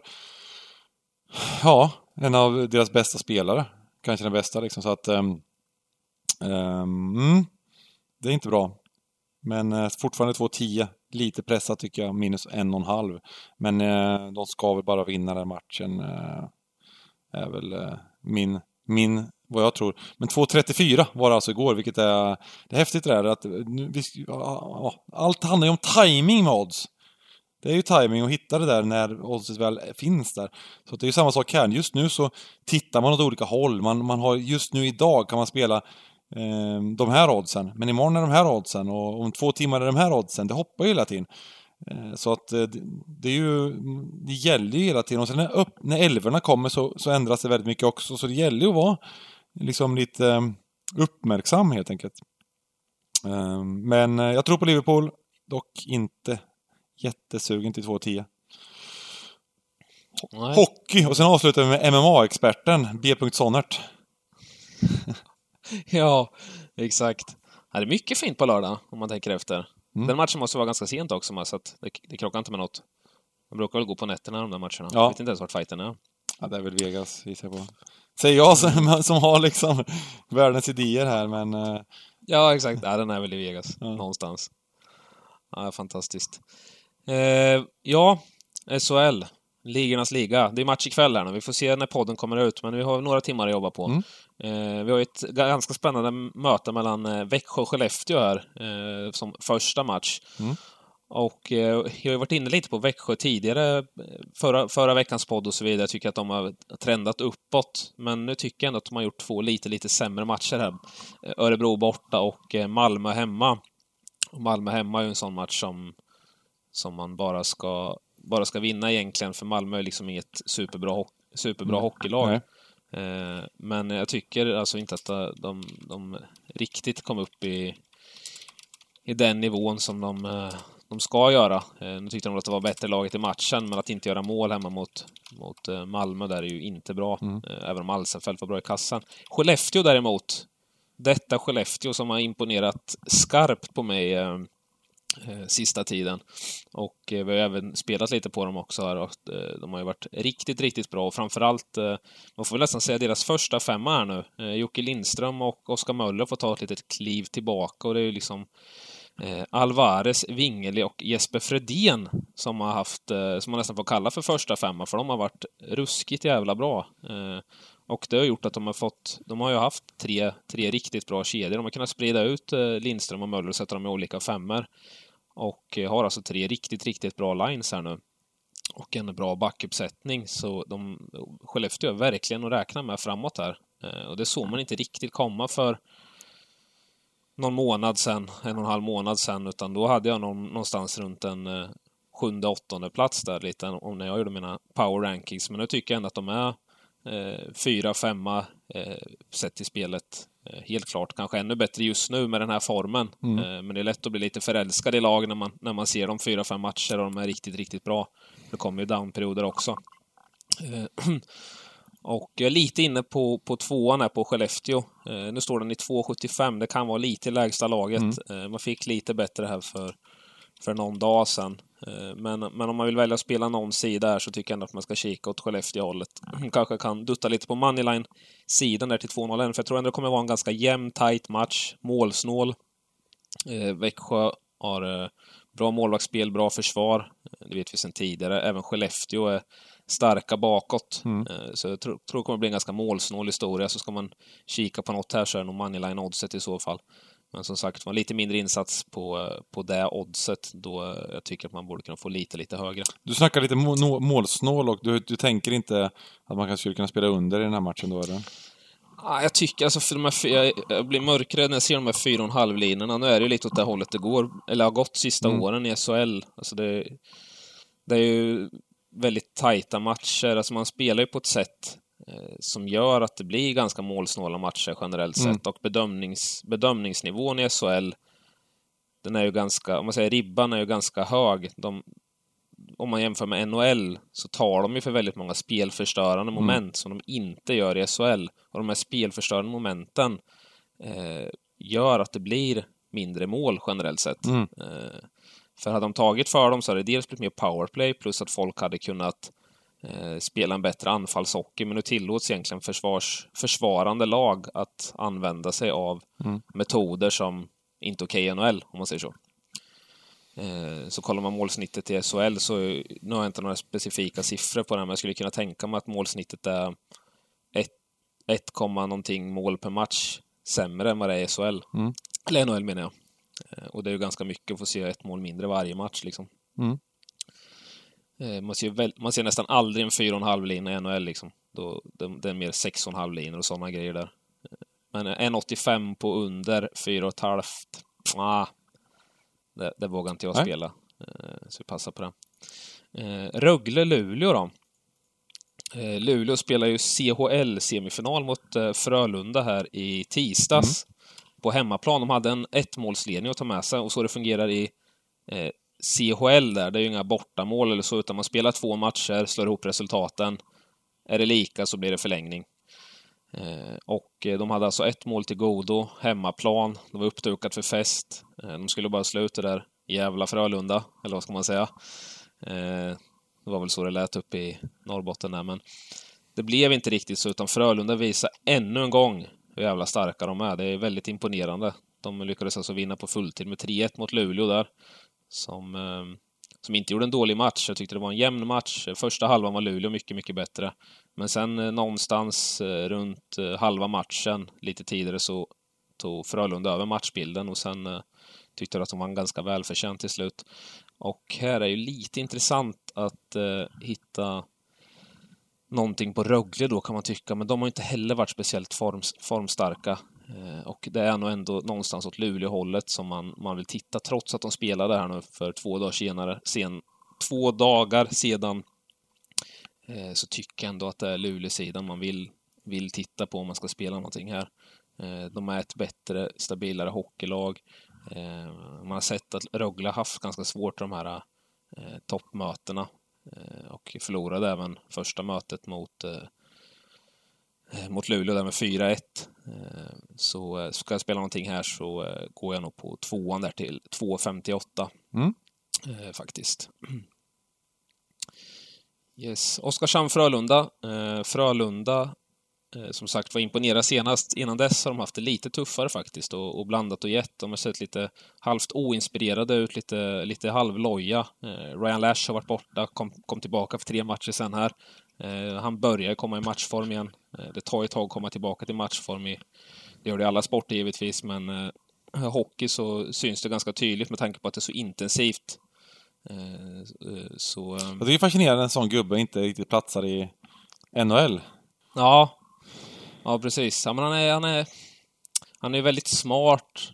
ja, en av deras bästa spelare. Kanske den bästa liksom, så att um, um, det är inte bra. Men uh, fortfarande 2-10. Lite pressat tycker jag, minus en och en halv. Men eh, de ska väl bara vinna den matchen. Eh, är väl eh, min, min vad jag tror. Men 2.34 var det alltså igår, vilket är, det är häftigt det där att eh, nu, vi, ja, allt handlar ju om timing med odds. Det är ju timing att hitta det där när oddset väl finns där. Så det är ju samma sak här. Just nu så tittar man åt olika håll. Man, man har, just nu idag kan man spela eh, de här oddsen, men imorgon är de här oddsen och om två timmar är de här oddsen. Det hoppar ju hela tiden. Eh, så att eh, det är ju, det gäller ju hela tiden. Och sen när, upp, när älvorna kommer så, så ändras det väldigt mycket också. Så det gäller ju att vara liksom lite eh, uppmärksam helt enkelt. Ehm, men jag tror på Liverpool, dock inte jättesugen till 2.10. Hockey! Och sen avslutar vi med MMA-experten B. Sonnert. ja, exakt. Det är mycket fint på lördag, om man tänker efter. Mm. Den matchen måste vara ganska sent också, så att det, det krockar inte med något. Man brukar väl gå på nätterna, de där matcherna. Ja. Jag vet inte ens vart fighten är. Ja, det är väl Vegas, gissar jag på. Säger jag som, som har liksom världens idéer här, men... eh, Ja, exakt. Ja, den är väl i Vegas, Ja. någonstans. Ja, fantastiskt. Eh, ja, SHL. Ligornas liga. Det är match ikväll här nu. Vi får se när podden kommer ut, men vi har några timmar att jobba på. Mm. Eh, vi har ett ganska spännande möte mellan eh, Växjö och Skellefteå här, eh, som första match. Mm. Och jag har varit inne lite på Växjö tidigare, förra, förra veckans podd och så vidare. Jag tycker att de har trendat uppåt. Men nu tycker jag ändå att de har gjort två lite, lite sämre matcher här. Örebro borta och Malmö hemma. Och Malmö hemma är ju en sån match som, som man bara ska, bara ska vinna egentligen, för Malmö är liksom inget superbra, superbra Mm. hockeylag. Nej. Eh, Men jag tycker alltså inte att de, de, riktigt kom upp i, i den nivån som de, eh, de ska göra. Eh, Nu tyckte de att det var bättre laget i matchen, men att inte göra mål hemma mot, mot Malmö där är ju inte bra. Mm. Även om Alsenfelt var bra i kassan. Skellefteå däremot, detta Skellefteå som har imponerat skarpt på mig Eh, sista tiden. Och eh, vi har även spelat lite på dem också här och eh, de har ju varit riktigt, riktigt bra och framförallt, man får väl nästan säga deras första femma här nu. Jocke Lindström och Oskar Möller får ta ett litet kliv tillbaka och det är ju liksom Alvarez, Wingeli och Jesper Fredén som har haft, som man nästan får kalla för första femma, för de har varit ruskigt jävla bra. Och det har gjort att de har fått, de har ju haft tre, tre riktigt bra kedjor. De har kunnat sprida ut Lindström och Möller och sätta dem i olika femmor. Och eh, har alltså tre riktigt, riktigt bra lines här nu. Och en bra backuppsättning, så de, Skellefteå är verkligen att räkna med framåt här. Eh, och det såg man inte riktigt komma för någon månad sedan, en och en halv månad sedan, utan då hade jag någon, någonstans runt en eh, sjunde, åttonde plats där lite, om när jag gjorde mina power rankings. Men nu tycker jag ändå att de är eh, fyra, femma eh, sett till spelet. Eh, helt klart, kanske ännu bättre just nu med den här formen. Mm. Eh, men det är lätt att bli lite förälskad i lag när man, när man ser dem fyra, fem matcher och de är riktigt, riktigt bra. Det kommer ju downperioder också. Eh, och jag är lite inne på, på tvåan här på Skellefteå. Nu står den i 2,75. Det kan vara lite i lägsta laget. Eh, man fick lite bättre här för, för någon dag sedan. Eh, men, men om man vill välja att spela någon sida här så tycker jag ändå att man ska kika åt Skellefteå-hållet. Kanske kan dutta lite på moneyline-sidan där till 2-0 för jag tror ändå det kommer vara en ganska jämn, tight match. Målsnål. Eh, Växjö har eh, bra målvaktsspel, bra försvar. Det vet vi sedan tidigare. Även Skellefteå är starka bakåt. Mm. Så jag tror, tror det kommer bli en ganska målsnål historia. Så ska man kika på något här så är det nog moneyline oddset i så fall. Men som sagt var, lite mindre insats på, på det oddset då jag tycker att man borde kunna få lite, lite högre. Du snackar lite må- nå- målsnål och du, du tänker inte att man kanske skulle kunna spela under i den här matchen då, eller? Ah, jag tycker alltså, för de här, jag, jag blir mörkrädd när jag ser de här fyra och en halv linorna. Nu är det ju lite åt det hållet det går, eller har gått sista Mm. åren i SHL. Alltså det, det är ju väldigt tajta matcher. Alltså man spelar ju på ett sätt som gör att det blir ganska målsnåla matcher generellt Mm. sett. Och bedömnings, bedömningsnivån i SHL, den är ju ganska, om man säger ribban är ju ganska hög. De, om man jämför med NHL så tar de ju för väldigt många spelförstörande moment som de inte gör i SHL. Och de här spelförstörande momenten eh, gör att det blir mindre mål generellt sett. Mm. Eh, för hade de tagit för dem så hade det dels blivit mer powerplay plus att folk hade kunnat eh, spela en bättre anfallshockey. Men nu tillåts egentligen försvars, försvarande lag att använda sig av Mm. metoder som inte okej i NHL, om man säger så. Eh, Så kollar man målsnittet i SHL så, nu har jag inte några specifika siffror på det, men jag skulle kunna tänka mig att målsnittet är 1, 1, någonting mål per match sämre än vad det är i SHL. Mm. Eller NHL menar jag. Eh, Och det är ju ganska mycket att få se ett mål mindre varje match liksom. Mm. Eh, Man ser, väl, man ser nästan aldrig en 4,5 lina i NHL liksom. Då, det, det är mer 6,5 linor och sådana grejer där. Eh, Men 1,85 på under 4,5. Ah, det, det vågar inte jag Nej. spela. Eh, Så vi passar på det. Rögle-Luleå då. Luleå spelar ju CHL-semifinal mot Frölunda här i tisdags. På hemmaplan. De hade en ettmålsledning att ta med sig och så det fungerar i CHL där. Det är ju inga bortamål eller så, utan man spelar två matcher, slår ihop resultaten. Är det lika så blir det förlängning. Eh, och eh, de hade alltså ett mål till godo, hemmaplan. Det var uppdukat för fest. Eh, de skulle bara slå ut det där jävla Frölunda, eller vad ska man säga. Det var väl så det lät uppe i Norrbotten där, men det blev inte riktigt så, utan Frölunda visar ännu en gång hur jävla starka de är. Det är väldigt imponerande. De lyckades alltså vinna på fulltid med 3-1 mot Luleå där. Som, ehm, som inte gjorde en dålig match. Jag tyckte det var en jämn match. Första halvan var Luleå mycket, mycket bättre. Men sen eh, någonstans eh, runt eh, halva matchen, lite tidigare, så tog Frölunda över matchbilden och sen tyckte jag att de vann ganska välförtjänt till slut. Och här är ju lite intressant att eh, hitta någonting på Rögle då kan man tycka, men de har inte heller varit speciellt form, formstarka. Eh, och det är nog ändå någonstans åt Luleå-hållet som man, man vill titta, trots att de spelade här nu för två dagar senare, sen, två dagar sedan, eh, så tycker jag ändå att det är Luleå-sidan man vill, vill titta på om man ska spela någonting här. Eh, de är ett bättre, stabilare hockeylag. Eh, man har sett att Rögle haft ganska svårt de här eh, toppmötena Eh, och förlorade även första mötet mot, eh, mot Luleå där med 4-1. Så ska jag spela någonting här så går jag nog på tvåan där till 2.58. Mm. Faktiskt. Yes. Oskarshamn-Frölunda. Frölunda Eh, som sagt var imponerade senast. Innan dess har de haft det lite tuffare faktiskt och, och blandat och gett. De har sett lite halvt oinspirerade ut, lite, lite halvloja. Eh, Ryan Lash har varit borta, kom, kom tillbaka för tre matcher sen här. Eh, han börjar komma i matchform igen. Eh, det tar ett tag att komma tillbaka till matchform. I, det gör det i alla sporter givetvis, men eh, hockey så syns det ganska tydligt med tanke på att det är så intensivt. Så, Jag tycker det är fascinerande att en sån gubbe inte riktigt platsar i NHL. Ja, Ja, precis. Ja, men han är, han är, han är väldigt smart.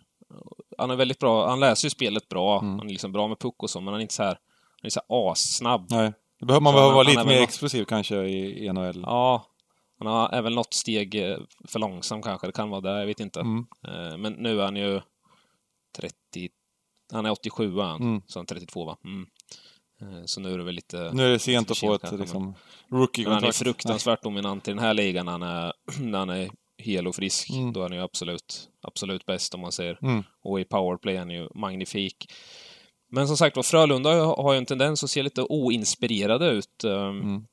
Han är väldigt bra. Han läser ju spelet bra. Mm. Han är liksom bra med puck och så, men han är inte så här, han är så här assnabb. Nej. Det behöver, man vara lite mer något... explosiv kanske i, NHL. Ja. Han är, är väl något steg eh, för långsam kanske. Det kan vara det, jag vet inte. Mm. Eh, men nu är han ju 30... Han är 87 han, mm. så han är 32 va? Mm. Eh, så nu är det väl lite... Nu är det sent att få ett liksom, rookie-kontrakt. Han är fruktansvärt Nej. dominant i den här ligan när han är, när han är hel och frisk. Mm. Då är han ju absolut, absolut bäst om man säger. Mm. Och i powerplay är han ju magnifik. Men som sagt var, Frölunda har ju en tendens att se lite oinspirerade ut um, mm.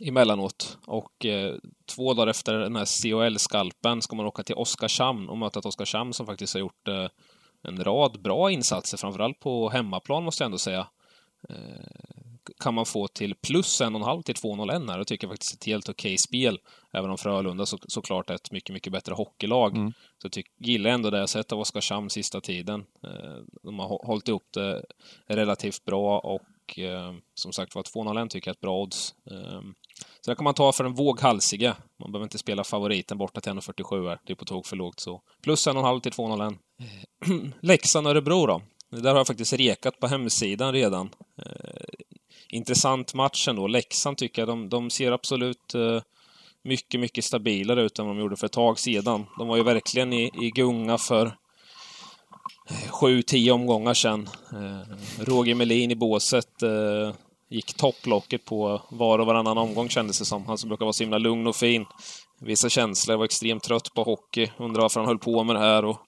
emellanåt. Och eh, två dagar efter den här CHL-skalpen ska man åka till Oskarshamn och möta ett Oskarshamn som faktiskt har gjort eh, en rad bra insatser, framförallt på hemmaplan måste jag ändå säga. Eh, kan man få till plus en och en halv till 2-0 här. Det tycker jag faktiskt är ett helt okej spel. Även om Frölunda så, såklart är ett mycket, mycket bättre hockeylag. Mm. Så tyck, gillar jag ändå det jag sett av Oskarshamn sista tiden. Eh, de har hållit ihop det relativt bra och eh, som sagt var 2-0 tycker jag är ett bra odds. Så det kan man ta för den våghalsige. Man behöver inte spela favoriten borta till 1,47 här. Det är på tok för lågt så. Plus en och en halv till 2-0. Leksand-Örebro då? Det där har jag faktiskt rekat på hemsidan redan. Intressant match ändå. Leksand tycker jag, de, de ser absolut eh, mycket, mycket stabilare ut än vad de gjorde för ett tag sedan. De var ju verkligen i, i gunga för eh, sju, tio omgångar sedan. Eh, Roger Melin i båset gick topplocket på var och varannan omgång kändes det som. Han som brukar vara så himla lugn och fin. Vissa känslor, var extremt trött på hockey, undrar varför han höll på med det här och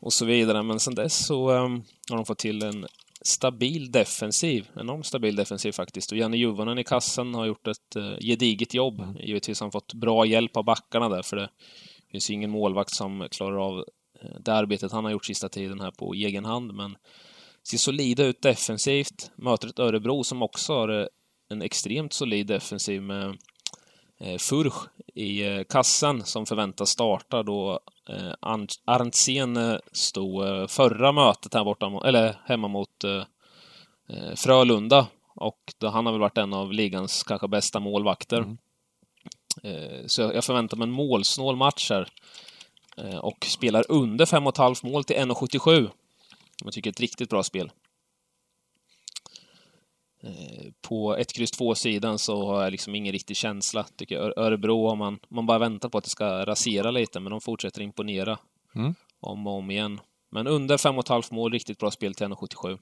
och så vidare. Men sen dess så um, har de fått till en stabil defensiv. Enormt stabil defensiv faktiskt. Och Janne Juvonen i kassen har gjort ett uh, gediget jobb. Mm. Givetvis har han fått bra hjälp av backarna där, för det finns ju ingen målvakt som klarar av uh, det arbetet han har gjort sista tiden här på egen hand. Men ser solida ut defensivt. Möter ett Örebro som också har uh, en extremt solid defensiv med eh, Furch i eh, kassen som förväntas starta då eh, Arntzen eh, stod eh, förra mötet här borta, eller hemma mot eh, eh, Frölunda. Och då, han har väl varit en av ligans kanske bästa målvakter. Mm. så jag, förväntar mig en målsnål match här. och spelar under 5,5 mål till 1,77. Jag tycker ett riktigt bra spel. Eh, på 1, X, 2-sidan så har jag liksom ingen riktig känsla. Tycker jag. Örebro har man, man bara väntar på att det ska rasera lite, men de fortsätter imponera. Mm. Om och om igen. Men under 5,5 mål, riktigt bra spel till 1,77.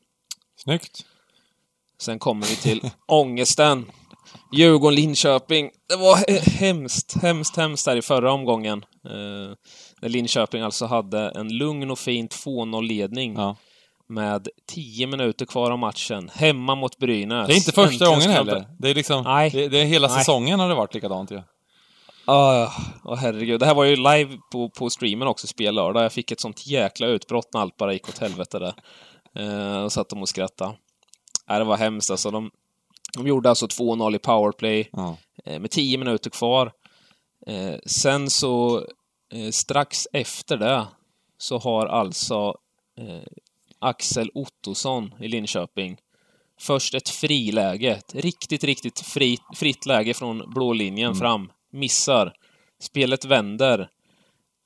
Snyggt. Sen kommer vi till ångesten. Djurgården-Linköping. Det var hemskt, hemskt, hemskt där i förra omgången. Eh, när Linköping alltså hade en lugn och fin 2-0-ledning. Ja med tio minuter kvar av matchen, hemma mot Brynäs. Det är inte första gången heller. Det är liksom, Nej. Det, det är hela Nej. säsongen har det varit likadant ju. Ja. Ah, oh, herregud. Det här var ju live på, på streamen också, spellördag. Jag fick ett sånt jäkla utbrott när allt bara gick åt helvete där. Eh, och satt de och skrattade. Äh, det var hemskt alltså. De, de gjorde alltså 2-0 i powerplay Ja. eh, med 10 minuter kvar. Eh, sen så, eh, strax efter det, så har alltså eh, Axel Ottosson i Linköping först ett friläge, ett riktigt, riktigt fri, fritt läge från blå linjen Mm. fram. Missar. Spelet vänder.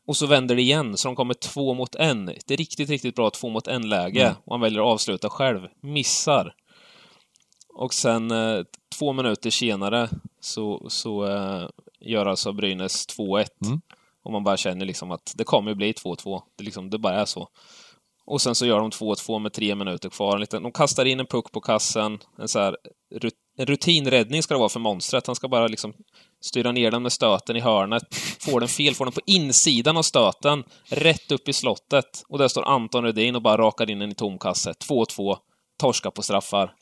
Och så vänder det igen, så de kommer två mot en. Ett riktigt, riktigt bra två mot en-läge. Mm. Och han väljer att avsluta själv. Missar. Och sen eh, två minuter senare så, så eh, gör alltså Brynäs 2-1. Mm. Och man bara känner liksom att det kommer bli 2-2. Det, liksom, det bara är så. Och sen så gör de 2-2 med tre minuter kvar. En liten, de kastar in en puck på kassen. En, så här, en rutinräddning ska det vara för monstret. Han ska bara liksom styra ner den med stöten i hörnet. Får den fel, får den på insidan av stöten. Rätt upp i slottet. Och där står Anton Rudin och bara rakar in den i tomkasse. 2-2. Torska på straffar.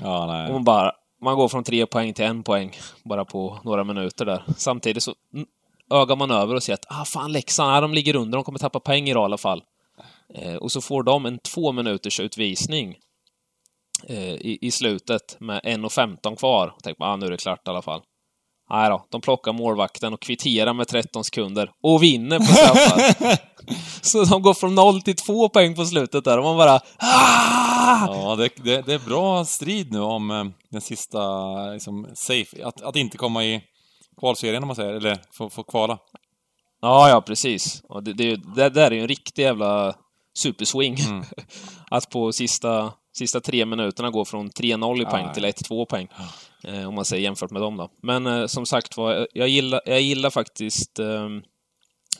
Ja, Och nej. man bara, man går från tre poäng till en poäng bara på några minuter där. Samtidigt så ögar man över och ser att, ah fan Leksand, ah, de ligger under, de kommer tappa poäng i alla fall. Eh, och så får de en två minuters utvisning eh, i, i slutet med 1.15 kvar. Tänker man, ah, nu är det klart i alla fall. Nej då, de plockar målvakten och kvitterar med 13 sekunder och vinner på straffar. så de går från 0 till 2 poäng på slutet där och man bara ah! Ja, det, det, det är bra strid nu om eh, den sista, liksom, safe, att, att inte komma i kvalserien om man säger, eller få, få kvala. Ja, ja, precis. Och det, det, det där är ju en riktig jävla superswing. Mm. att på sista, sista tre minuterna gå från 3-0 i poäng Ja, till 1-2 poäng. Eh, om man säger jämfört med dem då. Men eh, som sagt var, jag gillar, jag gillar faktiskt eh,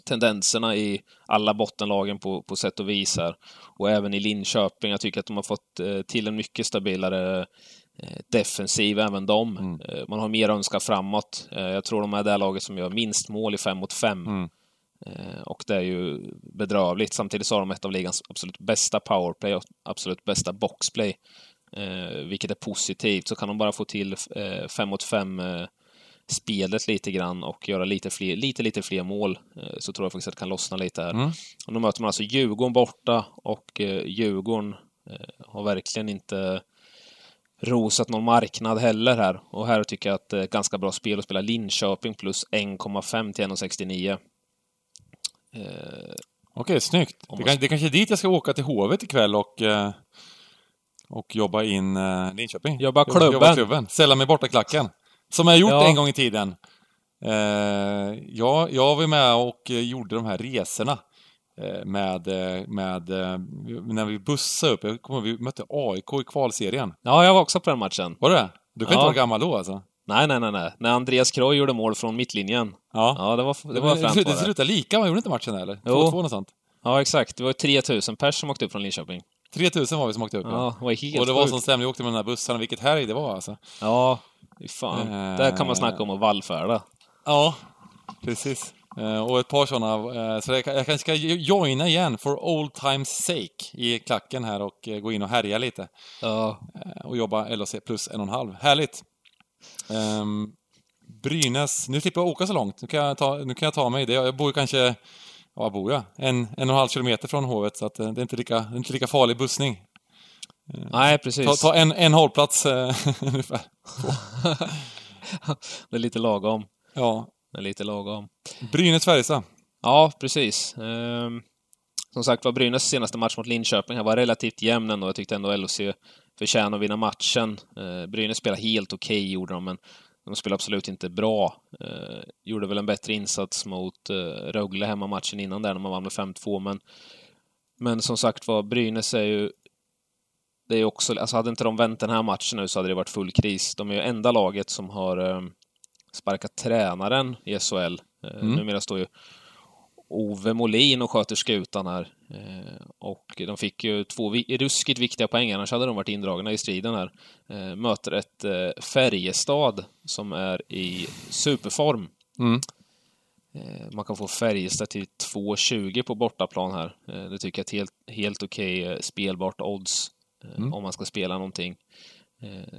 tendenserna i alla bottenlagen på, på sätt och vis här. Och även i Linköping. Jag tycker att de har fått eh, till en mycket stabilare eh, defensiv, även de. Mm. Eh, man har mer att önska framåt. Eh, jag tror de är det laget som gör minst mål i fem mot fem. Mm. Eh, Och det är ju bedrövligt. Samtidigt så har de ett av ligans absolut bästa powerplay och absolut bästa boxplay. Eh, vilket är positivt. Så kan de bara få till eh, fem mot fem eh, spelet lite grann och göra lite, fler, lite, lite fler mål eh, så tror jag faktiskt att det kan lossna lite här. Mm. Och då möter man alltså Djurgården borta och eh, Djurgården har verkligen inte rosat någon marknad heller här. Och här tycker jag att det är ett ganska bra spel att spela Linköping plus 1,5 till 1,69. Eh, Okej, snyggt. Om Det, kan, det kanske är dit jag ska åka till Hovet ikväll och, eh, och jobba in eh, Linköping. Jobba klubben. Jobba klubben. Sälja mig bortaklacken. Som jag gjort Ja. en gång i tiden. Eh, ja, jag var med och eh, gjorde de här resorna. eh, Med, eh, med, när vi bussade upp. Jag kommer vi mötte AIK i kvalserien. ja, jag var också på den matchen. Var det det? Du kan Ja. inte vara gammal då alltså? Nej, nej, nej, nej. När Andreas Kroy gjorde mål från mittlinjen. Ja. Ja, det var, det Det, var fränt det, det slutade lika, man gjorde inte matchen eller? 2-2 Jo. något sånt. Ja, exakt. Det var 3000 pers som åkte upp från Linköping. 3000 var vi som åkte upp. Ja, det var helt och det var som stämning, vi åkte med de här bussarna, vilket härj det var alltså. Ja, fan. Eh. Där kan man snacka om att vallfärda. Ja, precis. Eh, och ett par sådana, eh, så jag, kanske ska jo- joina igen for old times sake i klacken här och eh, gå in och härja lite. Ja. Och jobba LHC plus en och en halv. Härligt! Ehm, Brynäs, nu slipper jag åka så långt. Nu kan jag ta, nu kan jag ta mig det. Jag bor kanske, ja, bor jag? En, en och en halv kilometer från hovet så att eh, det är inte lika, det är inte lika farlig bussning. Nej, precis. Ta, ta en, en hållplats eh, ungefär. Det är lite lagom. Ja. Det är lite lagom. Brynäs-Färjestad. Ja, precis. Ehm, som sagt var, Brynäs senaste match mot Linköping här var relativt jämn ändå. Jag tyckte ändå LHC förtjänade att vinna matchen. Uh, Brynäs spelade helt okej, gjorde de, men de spelade absolut inte bra. Eh, gjorde väl en bättre insats mot uh, Rögle hemma matchen innan där, när man vann med 5-2, men men som sagt var, Brynäs är ju det är också, alltså hade inte de vänt den här matchen nu så hade det varit full kris. De är ju enda laget som har eh, sparkat tränaren i SHL. Eh, Mm. Numera står ju Ove Molin och sköter skutan här. Och de fick ju två ruskigt viktiga poäng, annars hade de varit indragna i striden här. Eh, möter ett eh, Färjestad som är i superform. Mm. Eh, Man kan få Färjestad till 2,20 på bortaplan här. Det tycker jag är ett helt, helt okej eh, spelbart odds Mm. om man ska spela någonting.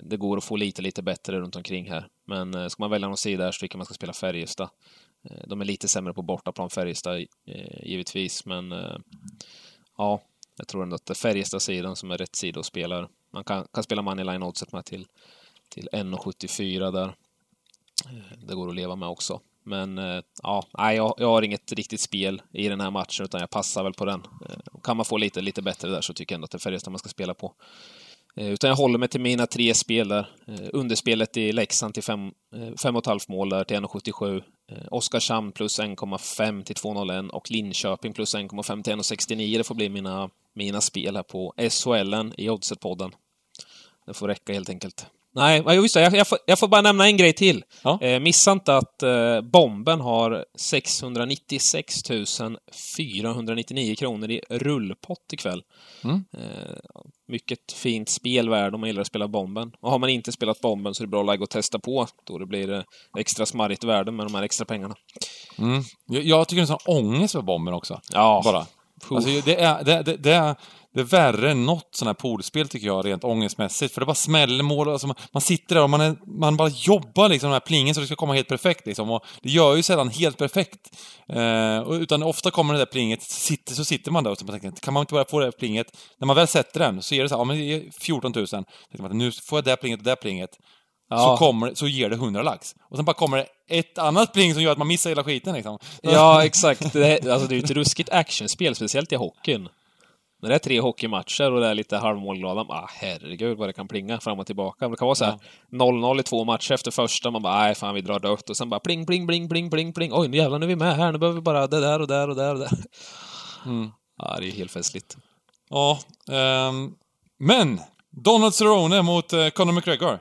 Det går att få lite, lite bättre runt omkring här. Men ska man välja någon sida här så tycker jag man ska spela Färjestad. De är lite sämre på bortaplan, Färjestad, givetvis, men ja, jag tror ändå att det är Färjestad-sidan som är rätt sida att spela. Man kan, kan spela moneyline oddset med till, till 1,74 där. Eh, det går att leva med också. Men eh, ja, jag, jag har inget riktigt spel i den här matchen, utan jag passar väl på den. Eh, kan man få lite, lite bättre där så tycker jag ändå att det är Färjestad man ska spela på. Eh, utan jag håller mig till mina tre spel där. Eh, underspelet i Leksand till 5,5 eh, mål där till 1,77. Oskarshamn plus 1,5 till 2,01 och Linköping plus 1,5 till 1,69. Det får bli mina, mina spel här på SHL i Oddset-podden. Det får räcka helt enkelt. Nej, just det, jag, jag, får, jag får bara nämna en grej till. Ja. Eh, missa inte att eh, Bomben har 696 499 kronor i rullpott ikväll. Mm. Eh, mycket fint spelvärde om man gillar att spela Bomben. Och har man inte spelat Bomben så är det bra läge att testa på då det blir eh, extra smarrigt värde med de här extra pengarna. Mm. Jag, jag tycker det är en sån ångest med Bomben också. Ja. Bara. Alltså, det, är, det, det, det, är, det är värre än något sånt här poolspel tycker jag, rent ångestmässigt. För det bara smäller mål. Alltså, man, man sitter där och man, är, man bara jobbar liksom den här plingen så det ska komma helt perfekt liksom. Och det gör ju sällan helt perfekt. Eh, utan ofta kommer det där plinget, sitter, så sitter man där och så man tänker, kan man inte bara få det där plinget? När man väl sätter den så ger det så här, ja men det är 14 000. Man, nu får jag det där plinget och det där plinget. Ja. Så, kommer, så ger det 100 lax. Och sen bara kommer det ett annat pling som gör att man missar hela skiten liksom. Ja, exakt. Det, alltså, det är ju ett ruskigt actionspel, speciellt i hockeyn. När det är tre hockeymatcher och det är lite halvmålglada, ah, herregud vad det kan plinga fram och tillbaka. Det kan vara så här 0-0 i två matcher efter första, man bara nej fan vi drar dött och sen bara pling, pling, pling, pling, pling, pling. Oj, nu jävlar nu är vi med här, nu behöver vi bara det där och där och där och där. Mm. Ja, det är helt festligt. Ja, um, men Donald Cerrone mot uh, Conor McGregor.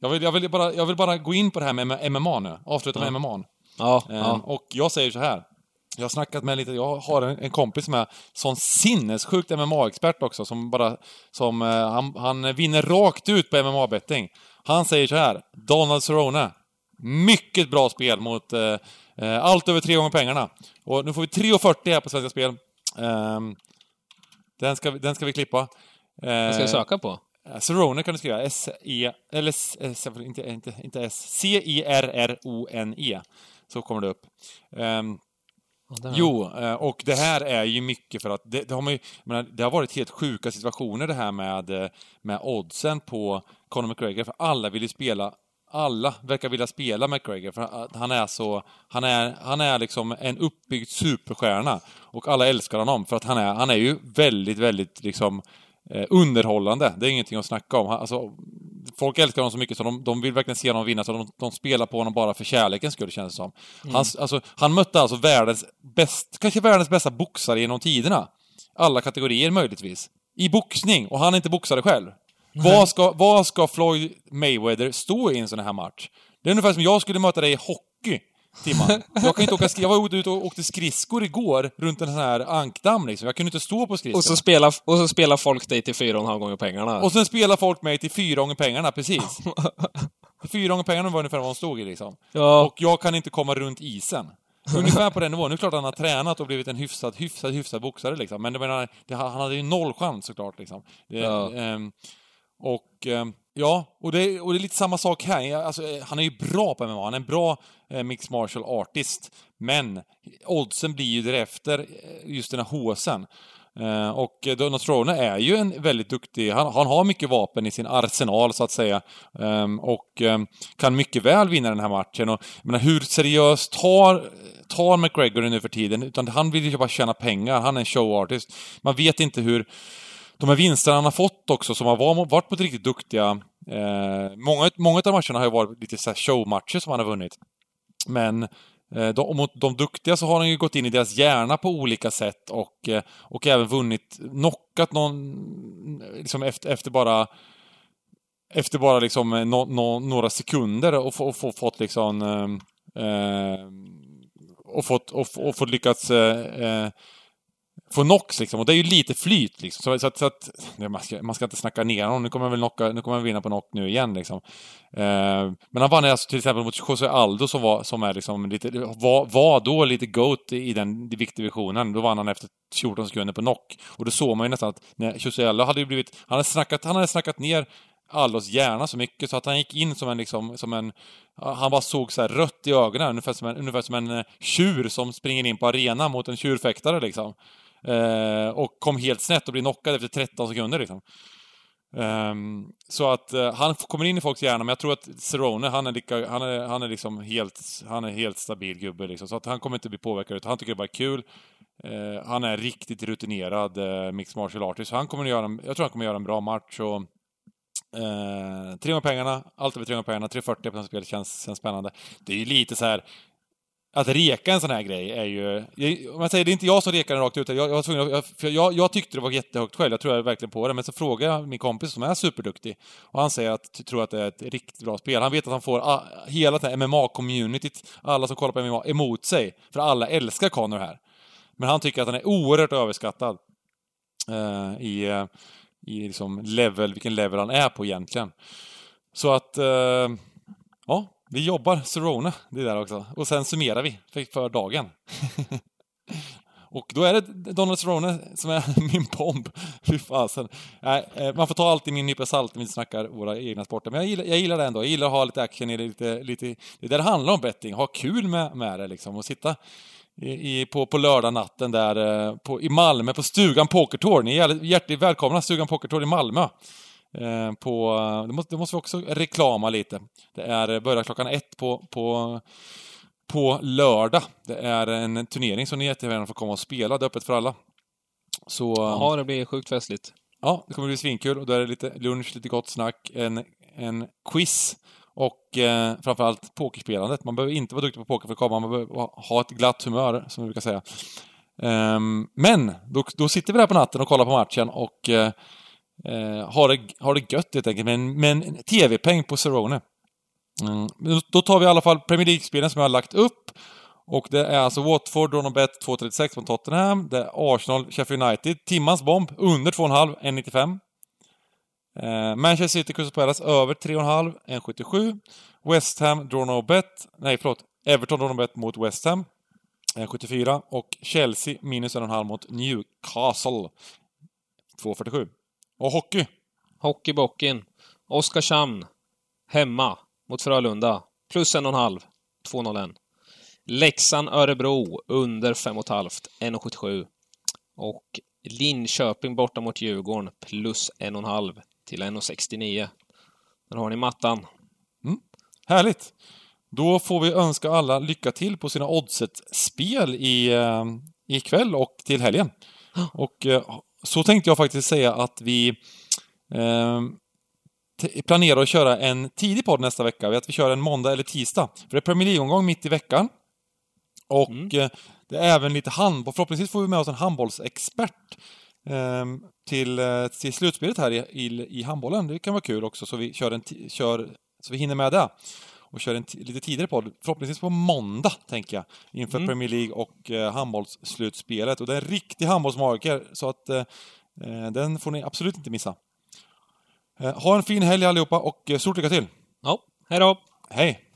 Jag vill, jag, vill bara, jag vill bara gå in på det här med MMA nu, avsluta med ja. MMA. Ja, um, ja. Och jag säger så här. Jag har snackat med lite, jag har en, en kompis som är sån sinnessjukt MMA-expert också, som bara, som, eh, han, han vinner rakt ut på MMA-betting. Han säger så här, Donald Cerrone, mycket bra spel mot eh, eh allt över tre gånger pengarna. Och nu får vi 3,40 här på Svenska Spel. Eh, den, ska, den ska vi klippa. Eh, Vad ska jag söka på? Cerrone kan du skriva. S-E... Eller S, inte, inte, inte S. C-I-R-R-O-N-E. Så kommer det upp. Um, Jo, eh, och det här är ju mycket för att det, det har, man ju, menar, det har varit helt sjuka situationer det här med, eh, med oddsen på Conor McGregor, för alla vill ju spela alla verkar vilja spela McGregor för han är så... Han är, han är liksom en uppbyggd superstjärna. Och alla älskar honom för att han är, han är ju väldigt, väldigt liksom eh, underhållande. Det är ingenting att snacka om. Alltså, folk älskar honom så mycket så de, de vill verkligen se honom vinna, så de, de spelar på honom bara för kärlekens skull, känns det som. Mm. Han, alltså, han mötte alltså världens bäst, kanske världens bästa boxare genom tiderna. Alla kategorier möjligtvis. I boxning, och han är inte boxare själv. Vad ska, vad ska Floyd Mayweather stå i en sån här match? Det är ungefär som jag skulle möta dig i hockey. Timman. Jag kan inte åka Jag var ute och åkte skridskor igår runt en sån här ankdamm liksom. Jag kunde inte stå på skridskor. Och så spelar, och så spelar folk dig till fyra och en halv gånger pengarna. Och sen spelar folk mig till fyra gånger pengarna, precis. fyra gånger pengarna var ungefär vad han stod i liksom. Ja. Och jag kan inte komma runt isen. Ungefär på den nivån. Nu är det klart att han har tränat och blivit en hyfsad, hyfsad, hyfsad boxare liksom. Men menar, det, han hade ju noll chans såklart liksom. Det, ja. ähm, och ähm, Ja, och det, och det är lite samma sak här. Alltså, eh, han är ju bra på MMA, han är en bra eh, mixed martial artist. Men oddsen blir ju därefter, eh, just den här håsen. Eh, och eh, Donald Trone är ju en väldigt duktig, han, han, har mycket vapen i sin arsenal så att säga. Eh, och eh, kan mycket väl vinna den här matchen. Och, menar, hur seriöst tar, tar McGregor nu för tiden? Utan han vill ju bara tjäna pengar, han är en showartist. Man vet inte hur de här vinsterna han har fått också, som har varit mot riktigt duktiga... Eh, många, många av matcherna har ju varit lite så showmatcher som han har vunnit. Men eh, de, mot de duktiga så har han ju gått in i deras hjärna på olika sätt och, eh, och även vunnit, knockat någon, liksom efter, efter bara efter bara liksom eh, no, no, några sekunder och, och, och fått liksom eh, eh, och fått, och, och fått lyckats eh, eh få Nox liksom. Och det är ju lite flyt liksom. Så, så att, så att man, ska, man ska inte snacka ner honom. Nu kommer han väl knocka, nu kommer han vinna på knock nu igen liksom. Eh, men han vann alltså till exempel mot José Aldo som var, som är liksom lite, var, var då lite GOAT i den viktdivisionen. Då vann han efter 14 sekunder på knock. Och då såg man ju nästan att när José Aldo hade ju blivit, han hade snackat, han hade snackat ner Allos hjärna så mycket så att han gick in som en liksom, som en... Han bara såg så här rött i ögonen, ungefär som en, ungefär som en eh, tjur som springer in på arenan mot en tjurfäktare liksom. Eh, och kom helt snett och blir knockad efter 13 sekunder liksom. Eh, så att eh, han kommer in i folks hjärna, men jag tror att Cerrone, han är, lika, han är, han är liksom helt, han är helt stabil gubbe liksom. Så att han kommer inte bli påverkad, utan han tycker det bara är kul. Eh, han är riktigt rutinerad eh, mixed martial artist, så han kommer göra en, jag tror han kommer göra en bra match. Och, Eh, 300 pengarna, allt över 300 pengarna, 340 på spel spelet känns, känns spännande. Det är ju lite så här att reka en sån här grej är ju... Om man säger, det är inte jag som rekar den rakt ut. Jag, jag, jag, jag, jag tyckte det var jättehögt själv, jag tror verkligen på det. Men så frågar jag min kompis som är superduktig och han säger att, tror att det är ett riktigt bra spel. Han vet att han får a, hela det här MMA-communityt, alla som kollar på MMA, emot sig. För alla älskar Connor här. Men han tycker att han är oerhört överskattad. Uh, I, uh, i liksom level, vilken level han är på egentligen. Så att... Uh, ja, vi jobbar Serona, det där också. Och sen summerar vi för, för dagen. och då är det Donald Serona som är min bomb. Fy fasen. Äh, man får ta allt i min nypa salt när vi snackar våra egna sporter. Men jag gillar, jag gillar det ändå. Jag gillar att ha lite action i det. Lite, lite, det är det det handlar om betting. Ha kul med, med det liksom. Och sitta i, i, på, på lördagnatten där eh, på, i Malmö på Stugan Pokertour. Ni är hjärtligt välkomna Stugan Pokertour i Malmö. Eh, på, det måste, det måste vi också reklama lite. Det är börjar klockan ett på, på, på lördag. Det är en turnering som ni jättegärna får komma och spela. Det är öppet för alla. Så... Ja, det blir sjukt festligt. Ja, det kommer bli svinkul och då är det lite lunch, lite gott snack, en, en quiz och eh, framförallt pokerspelandet. Man behöver inte vara duktig på poker för att komma, man behöver ha ett glatt humör, som vi brukar säga. Um, men, då, då sitter vi där på natten och kollar på matchen och eh, eh, har, det, har det gött helt enkelt med en, TV-peng på Cerrone. Mm. Då tar vi i alla fall Premier League-spelen som jag har lagt upp. Och det är alltså Watford, Dronobet 2.36 mot Tottenham. Det är Arsenal, Sheffield United. Timmans bomb, under 2,5, 1.95. Eh, Manchester City, Crystal Palace, över 3,5, 1.77. West Ham, Dronobet. Nej, förlåt. Everton, Dronobet mot West Ham. 1.74. Och Chelsea, minus 1,5 mot Newcastle. 2.47. Och hockey? Hockeybocken. Oskarshamn. Hemma. Mot Frölunda. Plus en och en halv. 2-0-1. Leksand-Örebro. Under 5,5. 1,77. Och Linköping borta mot Djurgården. Plus en och en halv till 1,69. Där har ni mattan. Mm. Härligt! Då får vi önska alla lycka till på sina oddset-spel i, eh, ikväll och till helgen. Och eh, så tänkte jag faktiskt säga att vi eh, planerar att köra en tidig podd nästa vecka. Att vi kör en måndag eller tisdag. För det är Premier League-omgång mitt i veckan. Och mm. eh, det är även lite handboll. Förhoppningsvis får vi med oss en handbollsexpert eh, till, till slutspelet här i, i, i handbollen. Det kan vara kul också, så vi kör en kör, så vi hinner med det och kör en lite tidigare podd, förhoppningsvis på måndag, tänker jag, inför mm. Premier League och eh, handbollsslutspelet. Och det är en riktig handbollsmagiker, så att eh, eh, den får ni absolut inte missa. Eh, ha en fin helg allihopa och eh, stort lycka till! Ja, hej då! Hej!